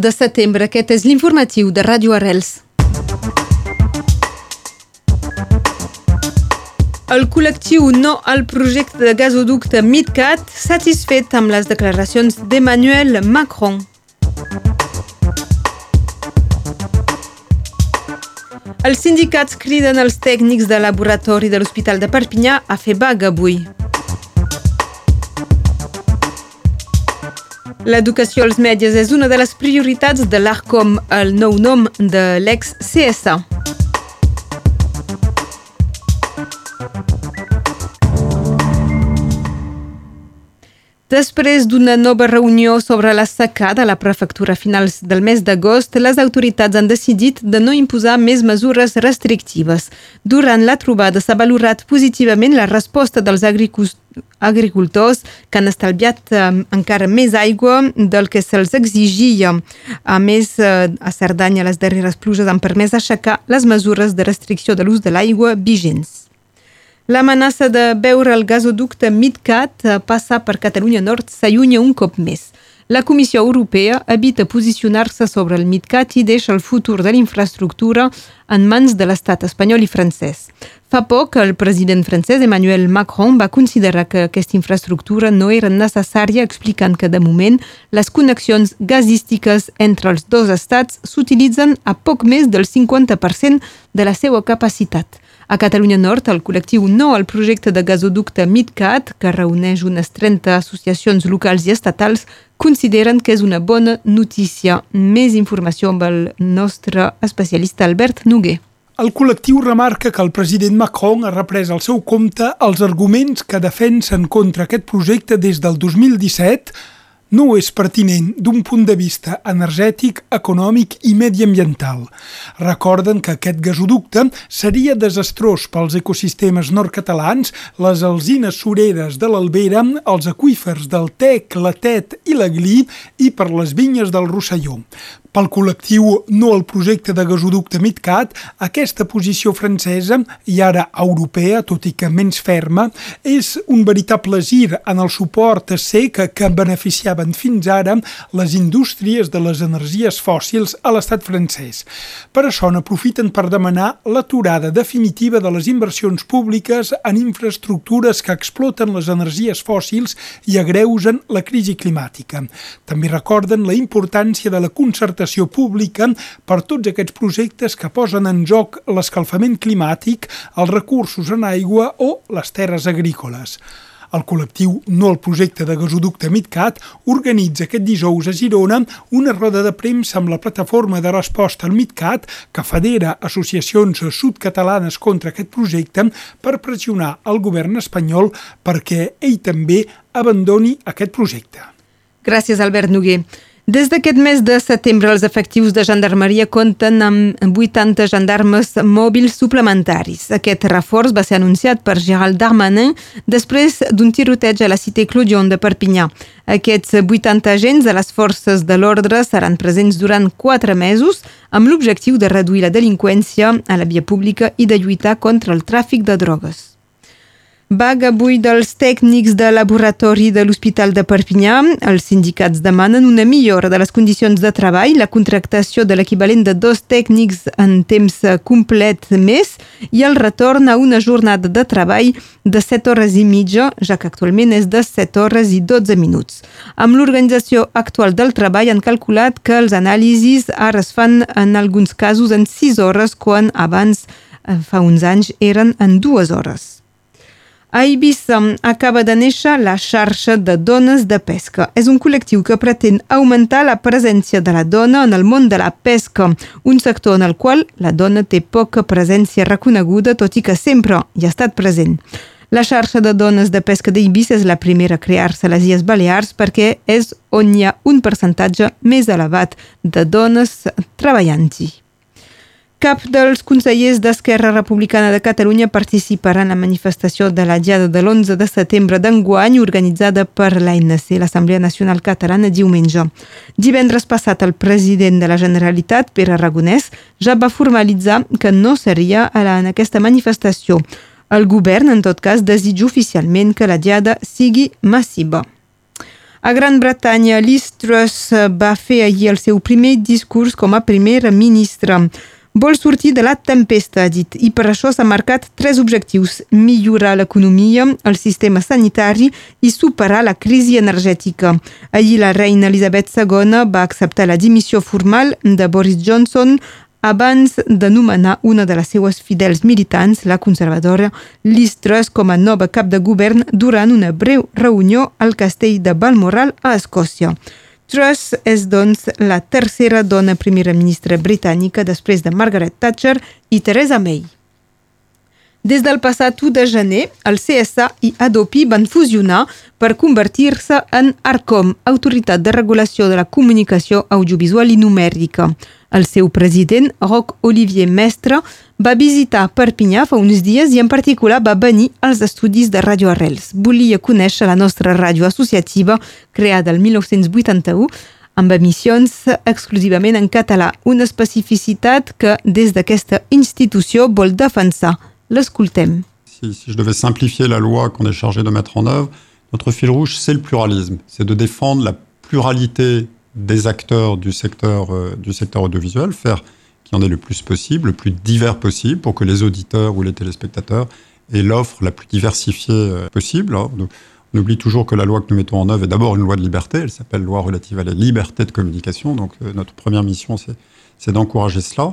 de setembre. Aquest és l'informatiu de Ràdio Arrels. El col·lectiu No al projecte de gasoducte MidCat satisfet amb les declaracions d'Emmanuel Macron. Els sindicats criden els tècnics de laboratori de l'Hospital de Perpinyà a fer vaga avui. L'educació als metges és una de les prioritats de l'ARCOM, el nou nom de l'ex-CSA. Després d'una nova reunió sobre la secada a la prefectura a finals del mes d'agost, les autoritats han decidit de no imposar més mesures restrictives. Durant la trobada s'ha valorat positivament la resposta dels agricultors que han estalviat eh, encara més aigua del que se'ls exigia. A més, eh, a Cerdanya les darreres pluges han permès aixecar les mesures de restricció de l'ús de l'aigua vigents. L'amenaça de veure el gasoducte MidCat passar per Catalunya Nord s'allunya un cop més. La Comissió Europea evita posicionar-se sobre el MidCat i deixa el futur de l'infraestructura en mans de l'estat espanyol i francès. Fa poc, el president francès Emmanuel Macron va considerar que aquesta infraestructura no era necessària, explicant que, de moment, les connexions gasístiques entre els dos estats s'utilitzen a poc més del 50% de la seva capacitat. A Catalunya Nord, el col·lectiu No al projecte de gasoducte MidCat, que reuneix unes 30 associacions locals i estatals, consideren que és una bona notícia. Més informació amb el nostre especialista Albert Noguer. El col·lectiu remarca que el president Macron ha reprès al seu compte els arguments que defensen contra aquest projecte des del 2017 no és pertinent d'un punt de vista energètic, econòmic i mediambiental. Recorden que aquest gasoducte seria desastrós pels ecosistemes nord-catalans, les alzines sureres de l'Albera, els aquífers del Tec, la Tet i la Glí i per les vinyes del Rosselló. Pel col·lectiu No al projecte de gasoducte MidCat, aquesta posició francesa, i ara europea, tot i que menys ferma, és un veritable gir en el suport sec que beneficiaven fins ara les indústries de les energies fòssils a l'estat francès. Per això n'aprofiten per demanar l'aturada definitiva de les inversions públiques en infraestructures que exploten les energies fòssils i agreusen la crisi climàtica. També recorden la importància de la concertació participació pública per tots aquests projectes que posen en joc l'escalfament climàtic, els recursos en aigua o les terres agrícoles. El col·lectiu No al projecte de gasoducte MidCat organitza aquest dijous a Girona una roda de premsa amb la plataforma de resposta al MidCat que federa associacions sud-catalanes contra aquest projecte per pressionar el govern espanyol perquè ell també abandoni aquest projecte. Gràcies, Albert Noguer. Des d'aquest mes de setembre, els efectius de gendarmeria compten amb 80 gendarmes mòbils suplementaris. Aquest reforç va ser anunciat per Gérald Darmanin després d'un tiroteig a la cité Clodion de Perpinyà. Aquests 80 agents de les forces de l'ordre seran presents durant 4 mesos amb l'objectiu de reduir la delinqüència a la via pública i de lluitar contra el tràfic de drogues. Vaga avui dels tècnics de laboratori de l'Hospital de Perpinyà. Els sindicats demanen una millora de les condicions de treball, la contractació de l'equivalent de dos tècnics en temps complet més i el retorn a una jornada de treball de 7 hores i mitja, ja que actualment és de 7 hores i 12 minuts. Amb l'organització actual del treball han calculat que els anàlisis ara es fan en alguns casos en 6 hores quan abans, eh, fa uns anys, eren en 2 hores. A Eivissa acaba de néixer la xarxa de dones de pesca. És un col·lectiu que pretén augmentar la presència de la dona en el món de la pesca, un sector en el qual la dona té poca presència reconeguda, tot i que sempre hi ha estat present. La xarxa de dones de pesca d'Eivissa és la primera a crear-se a les Illes Balears perquè és on hi ha un percentatge més elevat de dones treballant-hi. Cap dels consellers d'Esquerra Republicana de Catalunya participarà en la manifestació de la Diada de l'11 de setembre d'enguany organitzada per l'ANC, l'Assemblea Nacional Catalana, diumenge. Divendres passat, el president de la Generalitat, Pere Aragonès, ja va formalitzar que no seria en aquesta manifestació. El govern, en tot cas, desitja oficialment que la Diada sigui massiva. A Gran Bretanya, Liz Truss va fer ahir el seu primer discurs com a primera ministra. Vol sortir de la tempesta, ha dit, i per això s'ha marcat tres objectius. Millorar l'economia, el sistema sanitari i superar la crisi energètica. Ahir la reina Elisabet II va acceptar la dimissió formal de Boris Johnson abans de nomenar una de les seues fidels militants, la conservadora Liz Truss, com a nova cap de govern durant una breu reunió al castell de Balmoral a Escòcia. Truss és, doncs, la tercera dona primera ministra britànica després de Margaret Thatcher i Theresa May. Des del passat 1 de gener, el CSA i Adopi van fusionar per convertir-se en ARCOM, Autoritat de Regulació de la Comunicació Audiovisual i Numèrica. El seu president, Roc Olivier Mestre, va visitar Perpinyà fa uns dies i en particular va venir als estudis de Radio Arrels. Volia conèixer la nostra ràdio associativa creada el 1981 amb emissions exclusivament en català, una especificitat que des d'aquesta institució vol defensar. L'escoltem. Si, si je devais simplifier la loi qu'on est chargé de mettre en œuvre, notre fil rouge, c'est le pluralisme. C'est de défendre la pluralité des acteurs du secteur, euh, du secteur audiovisuel, faire qu'il y en ait le plus possible, le plus divers possible, pour que les auditeurs ou les téléspectateurs aient l'offre la plus diversifiée euh, possible. Alors, on oublie toujours que la loi que nous mettons en œuvre est d'abord une loi de liberté, elle s'appelle loi relative à la liberté de communication, donc euh, notre première mission c'est d'encourager cela.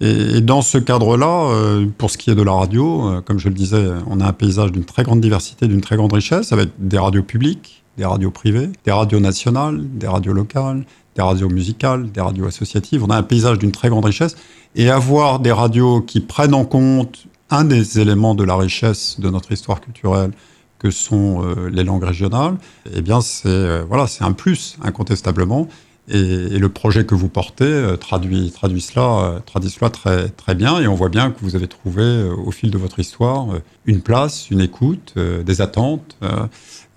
Et, dans ce cadre-là, euh, pour ce qui est de la radio, euh, comme je le disais, on a un paysage d'une très grande diversité, d'une très grande richesse, avec des radios publiques, des radios privées, des radios nationales, des radios locales, des radios musicales, des radios associatives. On a un paysage d'une très grande richesse. Et avoir des radios qui prennent en compte un des éléments de la richesse de notre histoire culturelle, que sont euh, les langues régionales, eh bien c'est voilà, c'est un plus incontestablement. Et, et, le projet que vous portez euh, traduit, traduit, cela, euh, traduit cela très, très bien. Et on voit bien que vous avez trouvé euh, au fil de votre histoire une place, une écoute, des attentes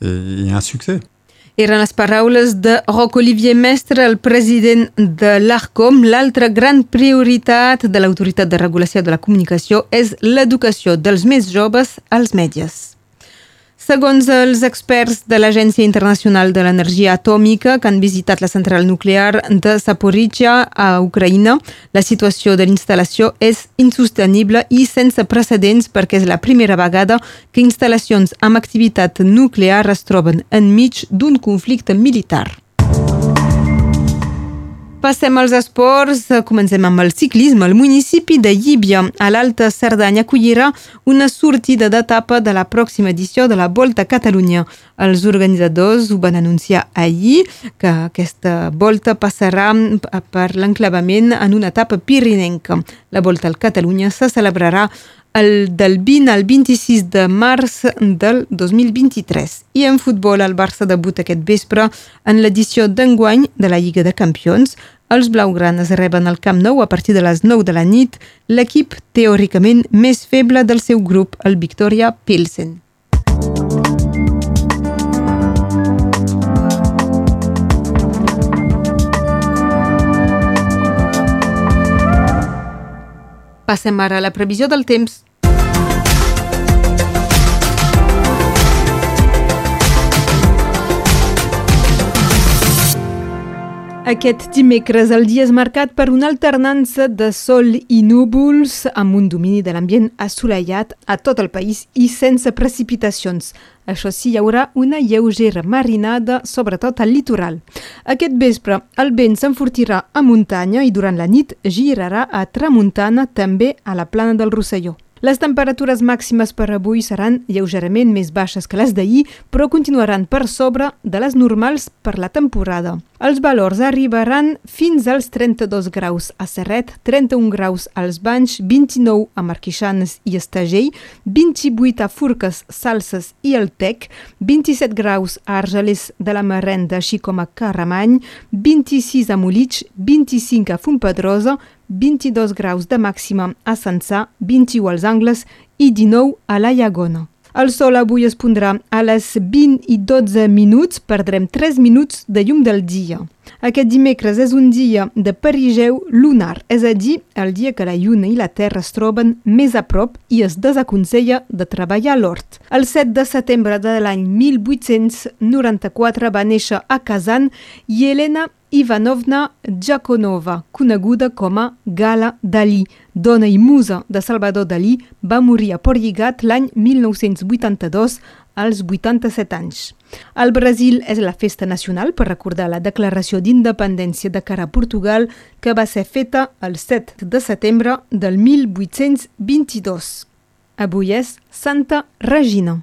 et, et un succès. Eren les paraules de Roc Olivier Mestre, el president de l'ARCOM. L'altra gran prioritat de l'Autoritat de Regulació de la Comunicació és l'educació dels més joves als mèdies. Segons els experts de l'Agència Internacional de l'Energia Atòmica que han visitat la central nuclear de Zaporizhia a Ucraïna, la situació de l'instal·lació és insostenible i sense precedents perquè és la primera vegada que instal·lacions amb activitat nuclear es troben enmig d'un conflicte militar. Passem als esports, comencem amb el ciclisme. El municipi de Llíbia, a l'Alta Cerdanya, acollirà una sortida d'etapa de la pròxima edició de la Volta a Catalunya. Els organitzadors ho van anunciar ahir, que aquesta volta passarà per l'enclavament en una etapa pirinenca. La Volta al Catalunya se celebrarà el del 20 al 26 de març del 2023. I en futbol, el Barça debuta aquest vespre en l'edició d'enguany de la Lliga de Campions. Els blaugranes reben el Camp Nou a partir de les 9 de la nit l'equip teòricament més feble del seu grup, el Victoria Pilsen. Passem ara a la previsió del temps. Aquest dimecres el dia és marcat per una alternança de sol i núvols amb un domini de l'ambient assolellat a tot el país i sense precipitacions. Això sí, hi haurà una lleugera marinada, sobretot al litoral. Aquest vespre el vent s'enfortirà a muntanya i durant la nit girarà a tramuntana també a la plana del Rosselló. Les temperatures màximes per avui seran lleugerament més baixes que les d'ahir, però continuaran per sobre de les normals per la temporada. Els valors arribaran fins als 32 graus a Serret, 31 graus als Banys, 29 a Marquixanes i Estagell, 28 a Furques, Salses i el Tec, 27 graus a Argelers de la Marrenda, així com a Carramany, 26 a Molitx, 25 a Fontpedrosa, 22 graus de màxima a Sansà, 21 als Angles i 19 a la Llagona. El sol avui es pondrà a les 20 i 12 minuts, perdrem 3 minuts de llum del dia. Aquest dimecres és un dia de perigeu lunar, és a dir, el dia que la lluna i la terra es troben més a prop i es desaconsella de treballar a l'hort. El 7 de setembre de l'any 1894 va néixer a Kazan Yelena Ivanovna Jakonova, coneguda com a Gala Dalí, dona i musa de Salvador Dalí, va morir a Port Lligat l'any 1982 als 87 anys. Al Brasil és la festa nacional per recordar la declaració d'independència de cara a Portugal que va ser feta el 7 de setembre del 1822. Avui és Santa Regina.